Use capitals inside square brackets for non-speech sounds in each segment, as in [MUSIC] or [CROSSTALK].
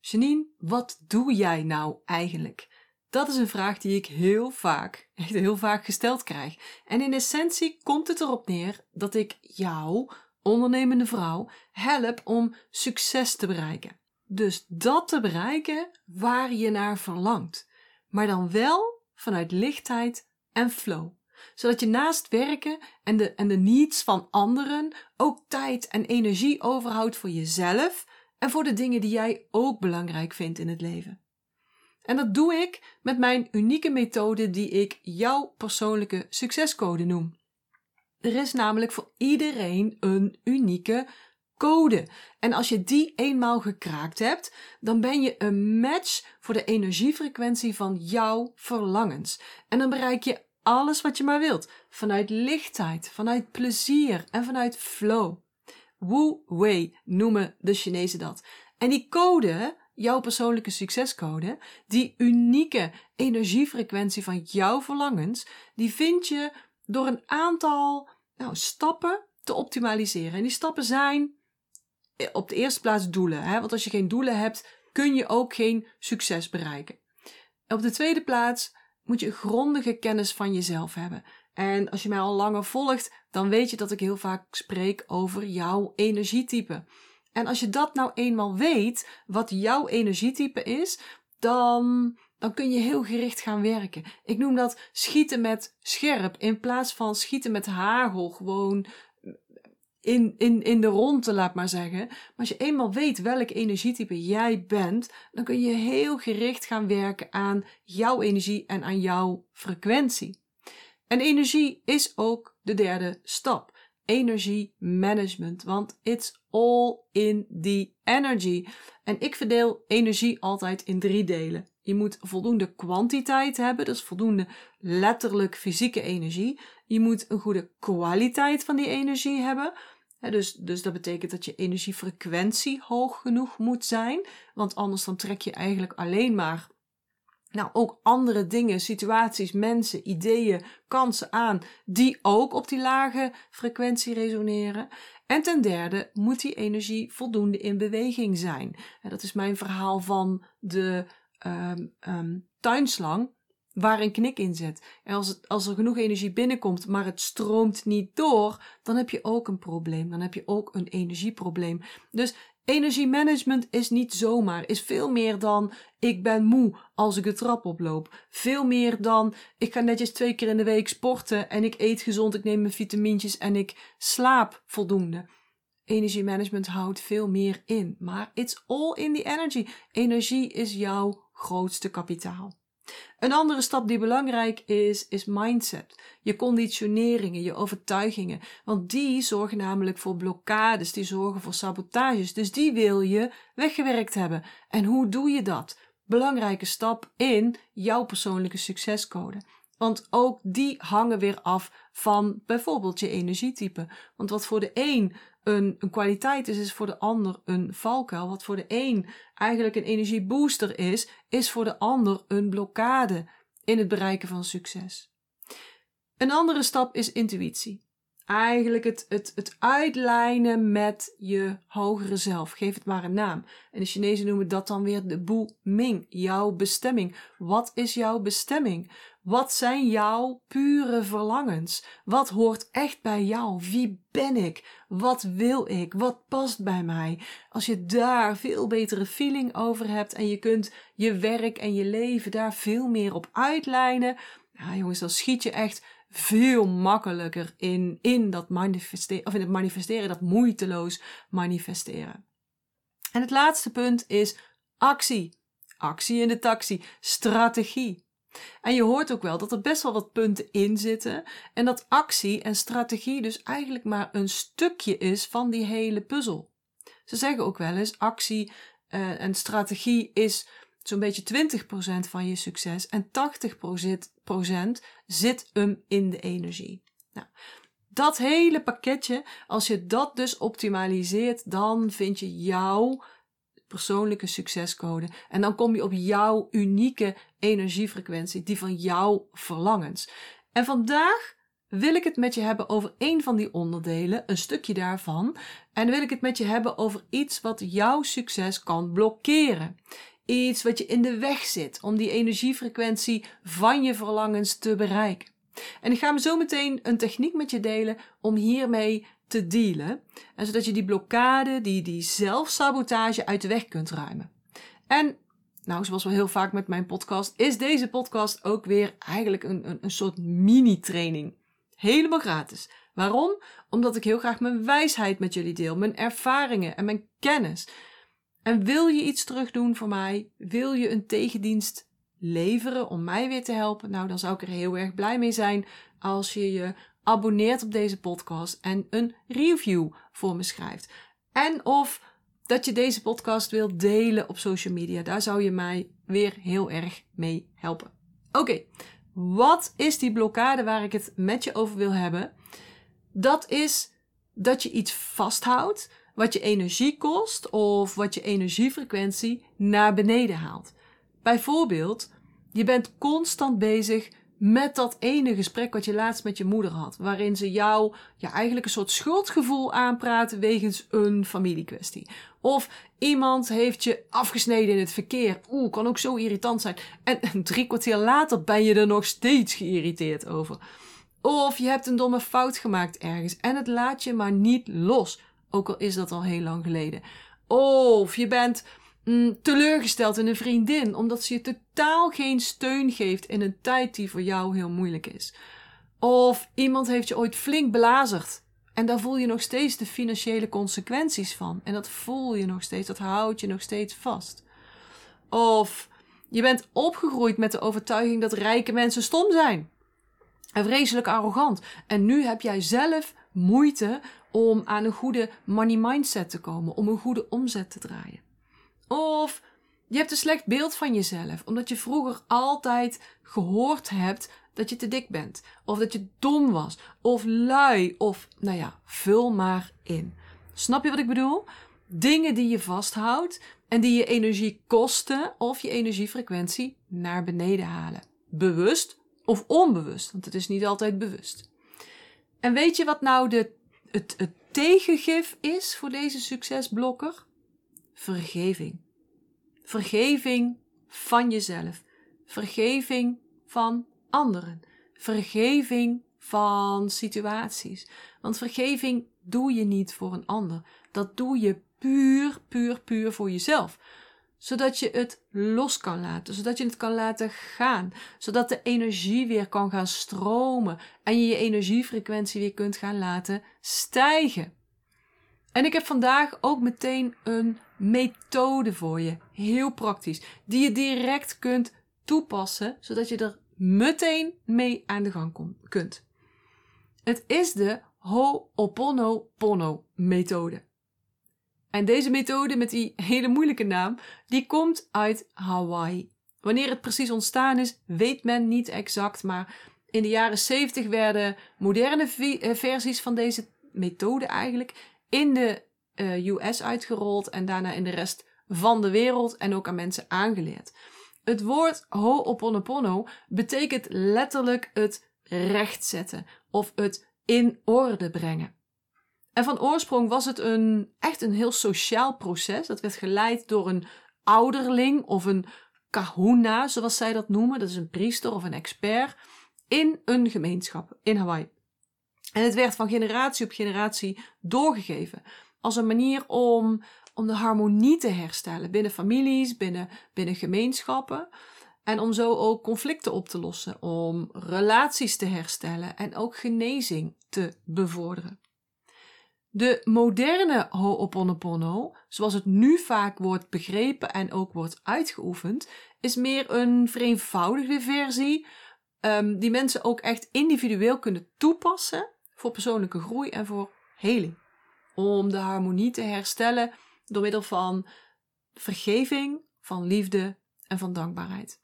Janine, wat doe jij nou eigenlijk? Dat is een vraag die ik heel vaak, echt heel vaak gesteld krijg. En in essentie komt het erop neer dat ik jou, ondernemende vrouw, help om succes te bereiken. Dus dat te bereiken waar je naar verlangt. Maar dan wel vanuit lichtheid en flow. Zodat je naast werken en de, en de needs van anderen ook tijd en energie overhoudt voor jezelf en voor de dingen die jij ook belangrijk vindt in het leven. En dat doe ik met mijn unieke methode die ik jouw persoonlijke succescode noem. Er is namelijk voor iedereen een unieke code. En als je die eenmaal gekraakt hebt, dan ben je een match voor de energiefrequentie van jouw verlangens. En dan bereik je alles wat je maar wilt. Vanuit lichtheid, vanuit plezier en vanuit flow. Wu Wei noemen de Chinezen dat. En die code, jouw persoonlijke succescode, die unieke energiefrequentie van jouw verlangens, die vind je door een aantal nou, stappen te optimaliseren. En die stappen zijn eh, op de eerste plaats doelen. Hè? Want als je geen doelen hebt, kun je ook geen succes bereiken. Op de tweede plaats moet je grondige kennis van jezelf hebben. En als je mij al langer volgt, dan weet je dat ik heel vaak spreek over jouw energietype. En als je dat nou eenmaal weet, wat jouw energietype is, dan, dan kun je heel gericht gaan werken. Ik noem dat schieten met scherp in plaats van schieten met hagel. Gewoon in, in, in de ronde, laat maar zeggen. Maar als je eenmaal weet welk energietype jij bent, dan kun je heel gericht gaan werken aan jouw energie en aan jouw frequentie. En energie is ook de derde stap. Energie management, want it's all in the energy. En ik verdeel energie altijd in drie delen. Je moet voldoende kwantiteit hebben, dus voldoende letterlijk fysieke energie. Je moet een goede kwaliteit van die energie hebben. dus, dus dat betekent dat je energiefrequentie hoog genoeg moet zijn. Want anders dan trek je eigenlijk alleen maar nou, ook andere dingen, situaties, mensen, ideeën, kansen aan die ook op die lage frequentie resoneren. En ten derde moet die energie voldoende in beweging zijn. Dat is mijn verhaal van de um, tuinslang waar een knik in zit. En als, als er genoeg energie binnenkomt, maar het stroomt niet door, dan heb je ook een probleem. Dan heb je ook een energieprobleem. Dus Energiemanagement is niet zomaar, is veel meer dan ik ben moe als ik de trap oploop. Veel meer dan ik ga netjes twee keer in de week sporten en ik eet gezond, ik neem mijn vitamintjes en ik slaap voldoende. Energiemanagement houdt veel meer in, maar it's all in the energy. Energie is jouw grootste kapitaal. Een andere stap die belangrijk is, is mindset. Je conditioneringen, je overtuigingen. Want die zorgen namelijk voor blokkades, die zorgen voor sabotages. Dus die wil je weggewerkt hebben. En hoe doe je dat? Belangrijke stap in jouw persoonlijke succescode. Want ook die hangen weer af van bijvoorbeeld je energietype. Want wat voor de een een, een kwaliteit is, is voor de ander een valkuil. Wat voor de een eigenlijk een energiebooster is, is voor de ander een blokkade in het bereiken van succes. Een andere stap is intuïtie. Eigenlijk het, het, het uitlijnen met je hogere zelf. Geef het maar een naam. En de Chinezen noemen dat dan weer de Bu Ming, jouw bestemming. Wat is jouw bestemming? Wat zijn jouw pure verlangens? Wat hoort echt bij jou? Wie ben ik? Wat wil ik? Wat past bij mij? Als je daar veel betere feeling over hebt en je kunt je werk en je leven daar veel meer op uitlijnen, ja jongens, dan schiet je echt veel makkelijker in, in dat manifesteren, of in het manifesteren, dat moeiteloos manifesteren. En het laatste punt is actie. Actie in de taxi, strategie. En je hoort ook wel dat er best wel wat punten in zitten. En dat actie en strategie dus eigenlijk maar een stukje is van die hele puzzel. Ze zeggen ook wel eens: actie uh, en strategie is zo'n beetje 20% van je succes. En 80% zit hem in de energie. Nou, dat hele pakketje, als je dat dus optimaliseert, dan vind je jouw persoonlijke succescode. En dan kom je op jouw unieke energiefrequentie, die van jouw verlangens. En vandaag wil ik het met je hebben over één van die onderdelen, een stukje daarvan. En wil ik het met je hebben over iets wat jouw succes kan blokkeren. Iets wat je in de weg zit om die energiefrequentie van je verlangens te bereiken. En ik ga me zo meteen een techniek met je delen om hiermee te dealen. En zodat je die blokkade, die, die zelfsabotage uit de weg kunt ruimen. En nou, zoals wel heel vaak met mijn podcast, is deze podcast ook weer eigenlijk een, een, een soort mini-training. Helemaal gratis. Waarom? Omdat ik heel graag mijn wijsheid met jullie deel, mijn ervaringen en mijn kennis. En wil je iets terugdoen voor mij? Wil je een tegendienst leveren om mij weer te helpen? Nou, dan zou ik er heel erg blij mee zijn als je je abonneert op deze podcast en een review voor me schrijft. En of dat je deze podcast wilt delen op social media. Daar zou je mij weer heel erg mee helpen. Oké, wat is die blokkade waar ik het met je over wil hebben? Dat is dat je iets vasthoudt wat je energie kost of wat je energiefrequentie naar beneden haalt. Bijvoorbeeld, je bent constant bezig met dat ene gesprek wat je laatst met je moeder had, waarin ze jou ja, eigenlijk een soort schuldgevoel aanpraten wegens een familiekwestie. Of iemand heeft je afgesneden in het verkeer. Oeh, kan ook zo irritant zijn. [LAUGHS] En drie kwartier later ben je er nog steeds geïrriteerd over. Of je hebt een domme fout gemaakt ergens en het laat je maar niet los. Ook al is dat al heel lang geleden. Of je bent mm, teleurgesteld in een vriendin omdat ze je totaal geen steun geeft in een tijd die voor jou heel moeilijk is. Of iemand heeft je ooit flink belazerd en daar voel je nog steeds de financiële consequenties van. En dat voel je nog steeds, dat houdt je nog steeds vast. Of je bent opgegroeid met de overtuiging dat rijke mensen stom zijn. En vreselijk arrogant. En nu heb jij zelf moeite om aan een goede money mindset te komen, om een goede omzet te draaien. Of je hebt een slecht beeld van jezelf, omdat je vroeger altijd gehoord hebt dat je te dik bent, of dat je dom was, of lui, of nou ja, vul maar in. Snap je wat ik bedoel? Dingen die je vasthoudt en die je energie kosten of je energiefrequentie naar beneden halen. Bewust of onbewust, want het is niet altijd bewust. En weet je wat nou de, het, het tegengif is voor deze succesblokker? Vergeving. Vergeving van jezelf. Vergeving van anderen. Vergeving van situaties. Want vergeving doe je niet voor een ander. Dat doe je puur, puur, puur voor jezelf. Zodat je het los kan laten, zodat je het kan laten gaan, zodat de energie weer kan gaan stromen en je je energiefrequentie weer kunt gaan laten stijgen. En ik heb vandaag ook meteen een methode voor je, heel praktisch, die je direct kunt toepassen, zodat je er meteen mee aan de gang kunt. Het is de Ho'oponopono methode. En deze methode met die hele moeilijke naam, die komt uit Hawaii. Wanneer het precies ontstaan is, weet men niet exact, maar in de jaren 70 werden moderne eh, versies van deze methode eigenlijk in de eh, US uitgerold en daarna in de rest van de wereld en ook aan mensen aangeleerd. Het woord ho'oponopono betekent letterlijk het rechtzetten of het in orde brengen. En van oorsprong was het een, echt een heel sociaal proces. Dat werd geleid door een ouderling of een kahuna, zoals zij dat noemen. Dat is een priester of een expert in een gemeenschap in Hawaii. En het werd van generatie op generatie doorgegeven als een manier om om de harmonie te herstellen binnen families, binnen, binnen gemeenschappen. En om zo ook conflicten op te lossen, om relaties te herstellen en ook genezing te bevorderen. De moderne Ho'oponopono, zoals het nu vaak wordt begrepen en ook wordt uitgeoefend, is meer een vereenvoudigde versie um, die mensen ook echt individueel kunnen toepassen voor persoonlijke groei en voor heling. Om de harmonie te herstellen door middel van vergeving, van liefde en van dankbaarheid.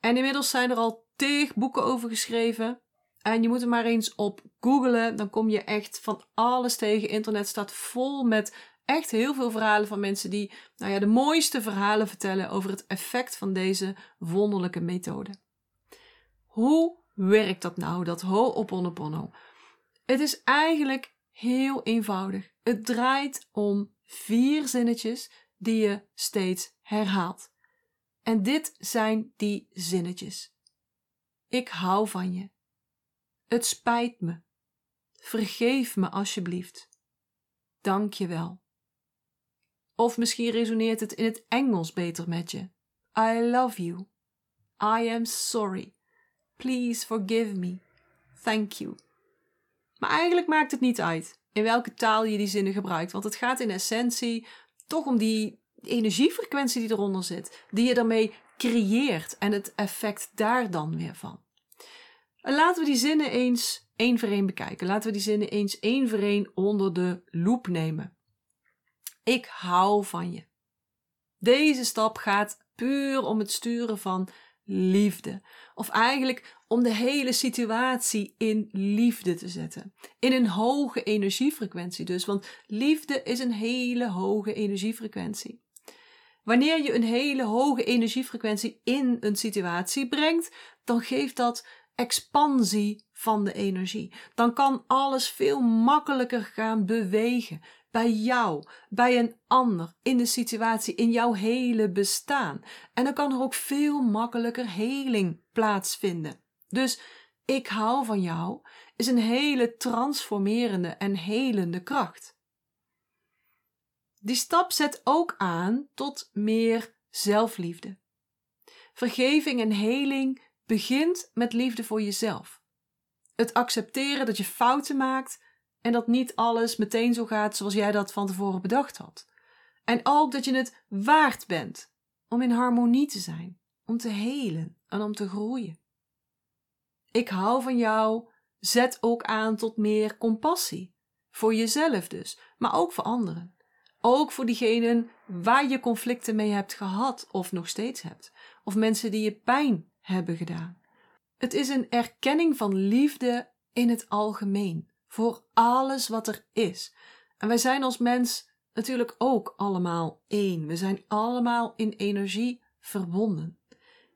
En inmiddels zijn er al tig boeken over geschreven. En je moet er maar eens op googlen. Dan kom je echt van alles tegen. Internet staat vol met echt heel veel verhalen van mensen die nou ja, de mooiste verhalen vertellen over het effect van deze wonderlijke methode. Hoe werkt dat nou, dat Ho'oponopono? Het is eigenlijk heel eenvoudig. Het draait om vier zinnetjes die je steeds herhaalt. En dit zijn die zinnetjes. Ik hou van je. Het spijt me. Vergeef me alsjeblieft. Dank je wel. Of misschien resoneert het in het Engels beter met je. I love you. I am sorry. Please forgive me. Thank you. Maar eigenlijk maakt het niet uit in welke taal je die zinnen gebruikt, want het gaat in essentie toch om die energiefrequentie die eronder zit, die je daarmee creëert en het effect daar dan weer van. En laten we die zinnen eens één voor één bekijken. Laten we die zinnen eens één voor één onder de loep nemen. Ik hou van je. Deze stap gaat puur om het sturen van liefde. Of eigenlijk om de hele situatie in liefde te zetten. In een hoge energiefrequentie dus, want liefde is een hele hoge energiefrequentie. Wanneer je een hele hoge energiefrequentie in een situatie brengt, dan geeft dat expansie van de energie. Dan kan alles veel makkelijker gaan bewegen bij jou, bij een ander, in de situatie, in jouw hele bestaan. En dan kan er ook veel makkelijker heling plaatsvinden. Dus ik hou van jou is een hele transformerende en helende kracht. Die stap zet ook aan tot meer zelfliefde. Vergeving en heling begint met liefde voor jezelf. Het accepteren dat je fouten maakt en dat niet alles meteen zo gaat zoals jij dat van tevoren bedacht had. En ook dat je het waard bent om in harmonie te zijn, om te helen en om te groeien. Ik hou van jou zet ook aan tot meer compassie. Voor jezelf dus, maar ook voor anderen. Ook voor diegenen waar je conflicten mee hebt gehad of nog steeds hebt. Of mensen die je pijn hebben gedaan. Het is een erkenning van liefde in het algemeen voor alles wat er is. En wij zijn als mens natuurlijk ook allemaal één. We zijn allemaal in energie verbonden.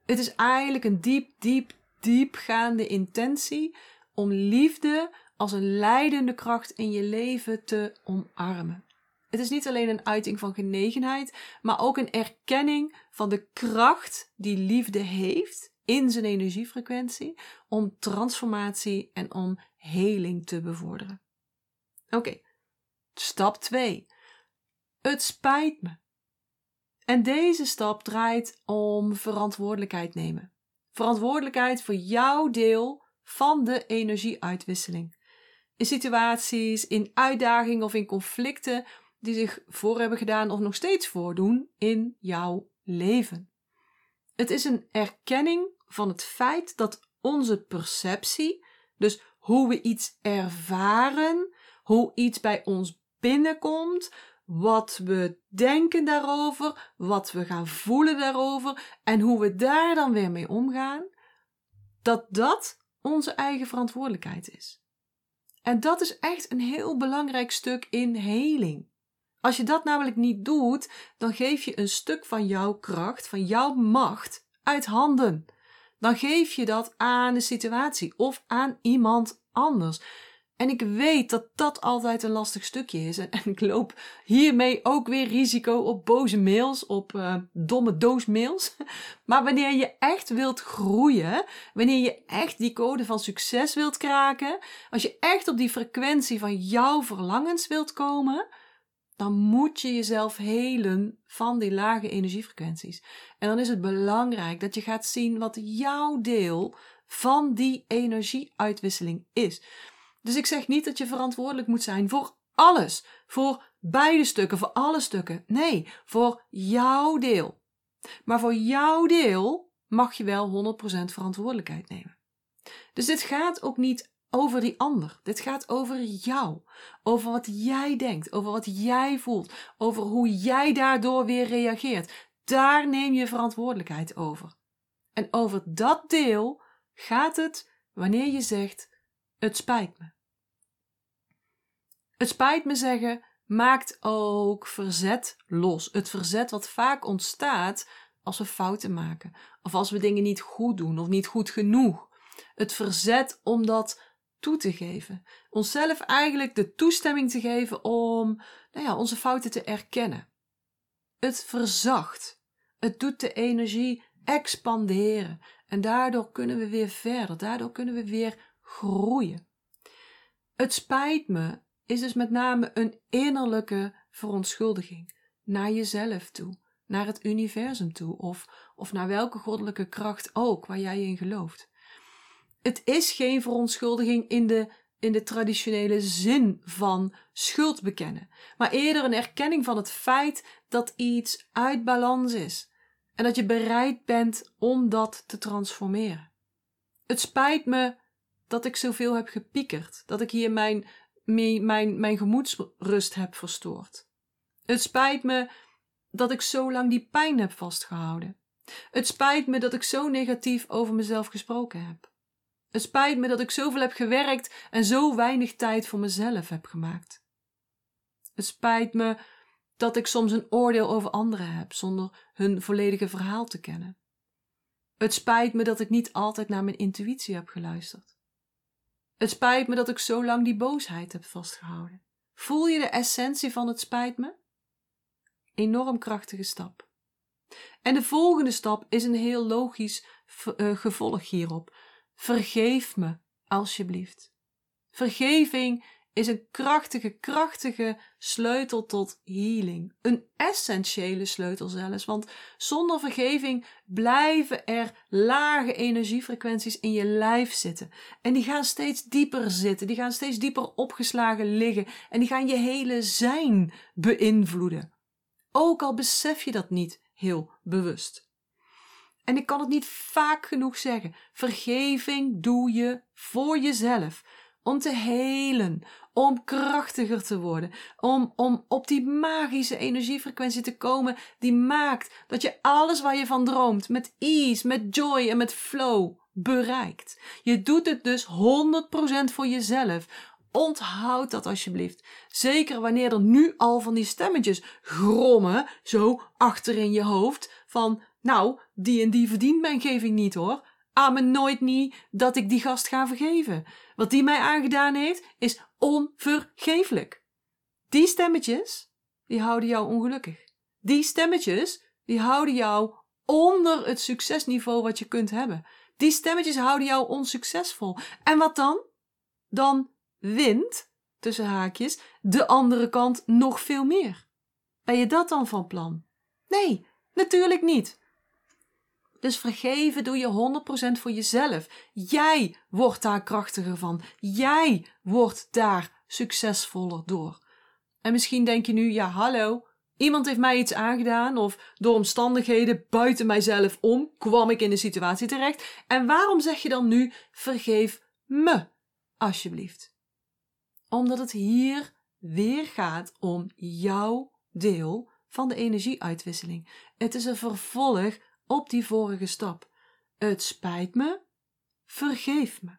Het is eigenlijk een diep, diep, diepgaande intentie om liefde als een leidende kracht in je leven te omarmen. Het is niet alleen een uiting van genegenheid, maar ook een erkenning van de kracht die liefde heeft in zijn energiefrequentie om transformatie en om heling te bevorderen. Oké, stap 2. Het spijt me. En deze stap draait om verantwoordelijkheid nemen. Verantwoordelijkheid voor jouw deel van de energieuitwisseling. In situaties, in uitdagingen of in conflicten die zich voor hebben gedaan of nog steeds voordoen in jouw leven. Het is een erkenning van het feit dat onze perceptie, dus hoe we iets ervaren, hoe iets bij ons binnenkomt, wat we denken daarover, wat we gaan voelen daarover en hoe we daar dan weer mee omgaan, dat dat onze eigen verantwoordelijkheid is. En dat is echt een heel belangrijk stuk in heling. Als je dat namelijk niet doet, dan geef je een stuk van jouw kracht, van jouw macht uit handen dan geef je dat aan de situatie of aan iemand anders. En ik weet dat dat altijd een lastig stukje is. En, [LAUGHS] ik loop hiermee ook weer risico op boze mails, op uh, domme doosmails. [LAUGHS] Maar wanneer je echt wilt groeien, wanneer je echt die code van succes wilt kraken, als je echt op die frequentie van jouw verlangens wilt komen, dan moet je jezelf helen van die lage energiefrequenties. En dan is het belangrijk dat je gaat zien wat jouw deel van die energieuitwisseling is. Dus ik zeg niet dat je verantwoordelijk moet zijn voor alles, voor beide stukken, voor alle stukken. Nee, voor jouw deel. Maar voor jouw deel mag je wel 100% verantwoordelijkheid nemen. Dus dit gaat ook niet over die ander. Dit gaat over jou. Over wat jij denkt, over wat jij voelt, over hoe jij daardoor weer reageert. Daar neem je verantwoordelijkheid over. En over dat deel gaat het wanneer je zegt: Het spijt me. Het spijt me zeggen maakt ook verzet los. Het verzet wat vaak ontstaat als we fouten maken, of als we dingen niet goed doen of niet goed genoeg. Het verzet om dat toe te geven. Onszelf eigenlijk de toestemming te geven om nou ja, onze fouten te erkennen. Het verzacht. Het doet de energie expanderen. En daardoor kunnen we weer verder. Daardoor kunnen we weer groeien. Het spijt me is dus met name een innerlijke verontschuldiging naar jezelf toe, naar het universum toe of, of naar welke goddelijke kracht ook waar jij in gelooft. Het is geen verontschuldiging in de, in de traditionele zin van schuld bekennen, maar eerder een erkenning van het feit dat iets uit balans is en dat je bereid bent om dat te transformeren. Het spijt me dat ik zoveel heb gepiekerd, dat ik hier mijn, mijn, mijn, mijn gemoedsrust heb verstoord. Het spijt me dat ik zo lang die pijn heb vastgehouden. Het spijt me dat ik zo negatief over mezelf gesproken heb. Het spijt me dat ik zoveel heb gewerkt en zo weinig tijd voor mezelf heb gemaakt. Het spijt me dat ik soms een oordeel over anderen heb zonder hun volledige verhaal te kennen. Het spijt me dat ik niet altijd naar mijn intuïtie heb geluisterd. Het spijt me dat ik zo lang die boosheid heb vastgehouden. Voel je de essentie van het spijt me? Enorm krachtige stap. En de volgende stap is een heel logisch uh, gevolg hierop. Vergeef me, alsjeblieft. Vergeving is een krachtige, krachtige sleutel tot healing. Een essentiële sleutel zelfs, want zonder vergeving blijven er lage energiefrequenties in je lijf zitten. En die gaan steeds dieper zitten, die gaan steeds dieper opgeslagen liggen en die gaan je hele zijn beïnvloeden. Ook al besef je dat niet heel bewust. En ik kan het niet vaak genoeg zeggen. Vergeving doe je voor jezelf. Om te helen, om krachtiger te worden, om, om op die magische energiefrequentie te komen die maakt dat je alles waar je van droomt met ease, met joy en met flow bereikt. Je doet het dus 100% voor jezelf. Onthoud dat alsjeblieft. Zeker wanneer er nu al van die stemmetjes grommen, zo achter in je hoofd, van nou, die en die verdient mijn geving niet hoor. me nooit niet dat ik die gast ga vergeven. Wat die mij aangedaan heeft, is onvergeeflijk. Die stemmetjes, die houden jou ongelukkig. Die stemmetjes, die houden jou onder het succesniveau wat je kunt hebben. Die stemmetjes houden jou onsuccesvol. En wat dan? Dan wint, tussen haakjes, de andere kant nog veel meer. Ben je dat dan van plan? Nee, natuurlijk niet. Dus vergeven doe je 100% voor jezelf. Jij wordt daar krachtiger van. Jij wordt daar succesvoller door. En misschien denk je nu, ja hallo, iemand heeft mij iets aangedaan of door omstandigheden buiten mijzelf om kwam ik in de situatie terecht. En waarom zeg je dan nu, vergeef me, alsjeblieft? Omdat het hier weer gaat om jouw deel van de energieuitwisseling. Het is een vervolg op die vorige stap. Het spijt me, vergeef me.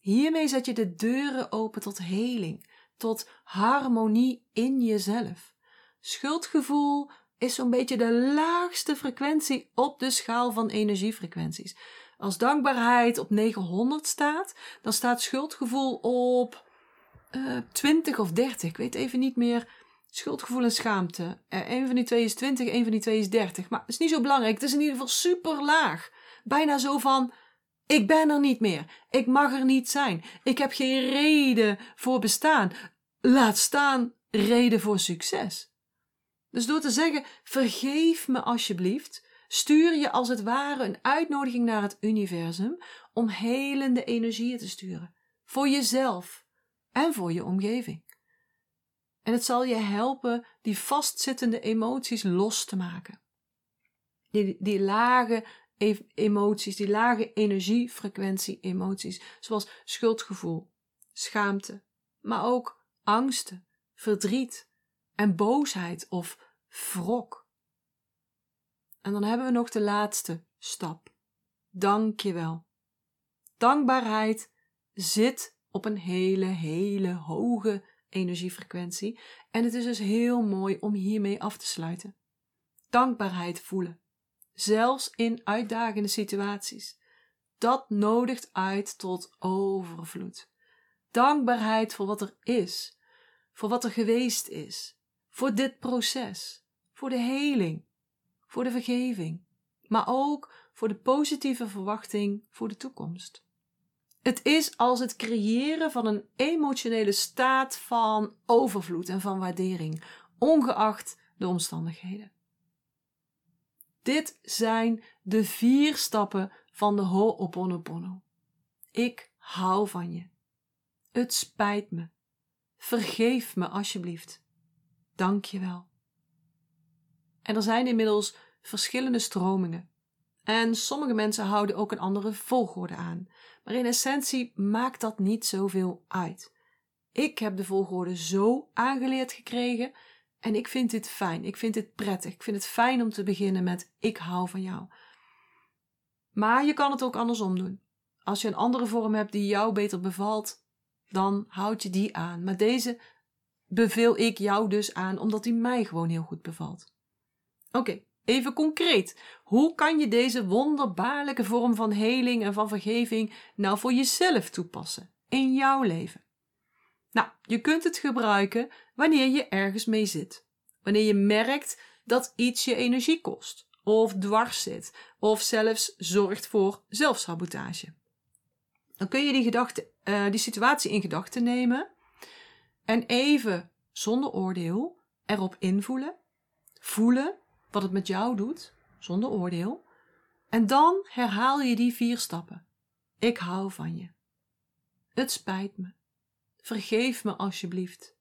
Hiermee zet je de deuren open tot heling, tot harmonie in jezelf. Schuldgevoel is zo'n beetje de laagste frequentie op de schaal van energiefrequenties. Als dankbaarheid op 900 staat, dan staat schuldgevoel op uh, eh, 20 of 30. Ik weet even niet meer Schuldgevoel en schaamte. Uh, een van die twee is 20, een van die twee is 30. Maar het is niet zo belangrijk. Het is in ieder geval super laag. Bijna zo van: ik ben er niet meer. Ik mag er niet zijn. Ik heb geen reden voor bestaan. Laat staan reden voor succes. Dus door te zeggen: vergeef me alsjeblieft, stuur je als het ware een uitnodiging naar het universum om helende energieën te sturen. Voor jezelf en voor je omgeving. En het zal je helpen die vastzittende emoties los te maken. Die, die lage e-, emoties, die lage energiefrequentie emoties, zoals schuldgevoel, schaamte, maar ook angsten, verdriet en boosheid of wrok. En dan hebben we nog de laatste stap. Dank je wel. Dankbaarheid zit op een hele, hele hoge energiefrequentie. En het is dus heel mooi om hiermee af te sluiten. Dankbaarheid voelen, zelfs in uitdagende situaties. dat nodigt uit tot overvloed. Dankbaarheid voor wat er is, voor wat er geweest is, voor dit proces, voor de heling, voor de vergeving, maar ook voor de positieve verwachting voor de toekomst. Het is als het creëren van een emotionele staat van overvloed en van waardering, ongeacht de omstandigheden. Dit zijn de vier stappen van de Ho'oponopono. Ik hou van je. Het spijt me. Vergeef me alsjeblieft. Dank je wel. En er zijn inmiddels verschillende stromingen. En sommige mensen houden ook een andere volgorde aan. Maar in essentie maakt dat niet zoveel uit. Ik heb de volgorde zo aangeleerd gekregen en ik vind dit fijn. Ik vind dit prettig. Ik vind het fijn om te beginnen met ik hou van jou. Maar je kan het ook andersom doen. Als je een andere vorm hebt die jou beter bevalt, dan houd je die aan. Maar deze beveel ik jou dus aan omdat die mij gewoon heel goed bevalt. Oké, even concreet. Hoe kan je deze wonderbaarlijke vorm van heling en van vergeving nou voor jezelf toepassen in jouw leven? Nou, je kunt het gebruiken wanneer je ergens mee zit. Wanneer je merkt dat iets je energie kost, of dwars zit, of zelfs zorgt voor zelfsabotage. Dan kun je die, gedachte, uh, die situatie in gedachten nemen en even zonder oordeel erop invoelen, voelen wat het met jou doet, zonder oordeel. En dan herhaal je die vier stappen. Ik hou van je. Het spijt me. Vergeef me alsjeblieft.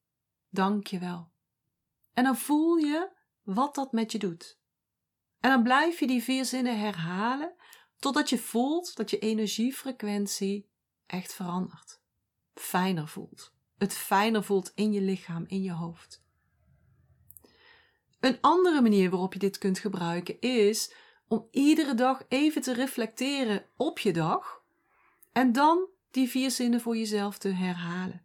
Dank je wel. En dan voel je wat dat met je doet. En dan blijf je die vier zinnen herhalen totdat je voelt dat je energiefrequentie echt verandert. Fijner voelt. Het fijner voelt in je lichaam, in je hoofd. Een andere manier waarop je dit kunt gebruiken is om iedere dag even te reflecteren op je dag en dan die vier zinnen voor jezelf te herhalen.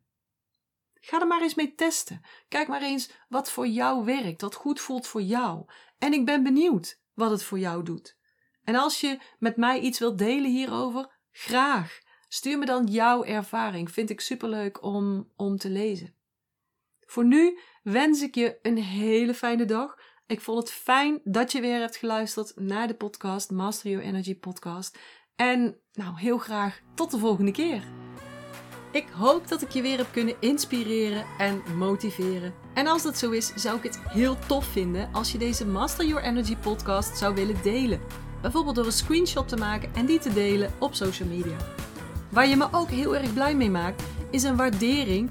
Ga er maar eens mee testen. Kijk maar eens wat voor jou werkt, wat goed voelt voor jou. En ik ben benieuwd wat het voor jou doet. En als je met mij iets wilt delen hierover, graag. Stuur me dan jouw ervaring. Vind ik superleuk om, om te lezen. Voor nu wens ik je een hele fijne dag. Ik vond het fijn dat je weer hebt geluisterd naar de podcast, Master Your Energy Podcast. En nou, heel graag tot de volgende keer. Ik hoop dat ik je weer heb kunnen inspireren en motiveren. En als dat zo is, zou ik het heel tof vinden als je deze Master Your Energy podcast zou willen delen. Bijvoorbeeld door een screenshot te maken en die te delen op social media. Waar je me ook heel erg blij mee maakt, is een waardering